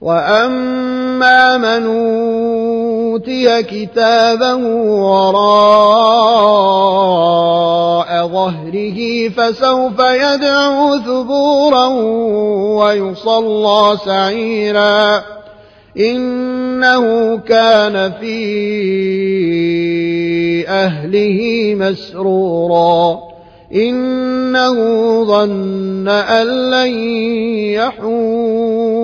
وأما من أوتي كتابه وراء ظهره فسوف يدعو ثبورا ويصلى سعيرا إنه كان في أهله مسرورا إنه ظن أن لن يحور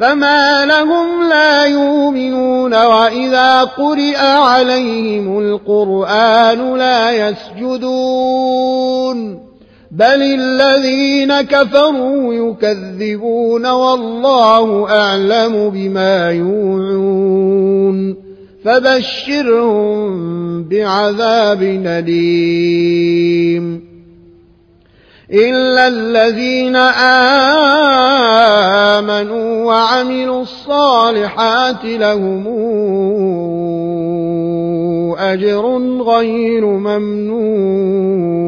فما لهم لا يؤمنون وإذا قرئ عليهم القرآن لا يسجدون بل الذين كفروا يكذبون والله أعلم بما يوعون فبشرهم بعذاب أليم إلا الذين آمنوا وعملوا الصالحات لهم أجر غير ممنون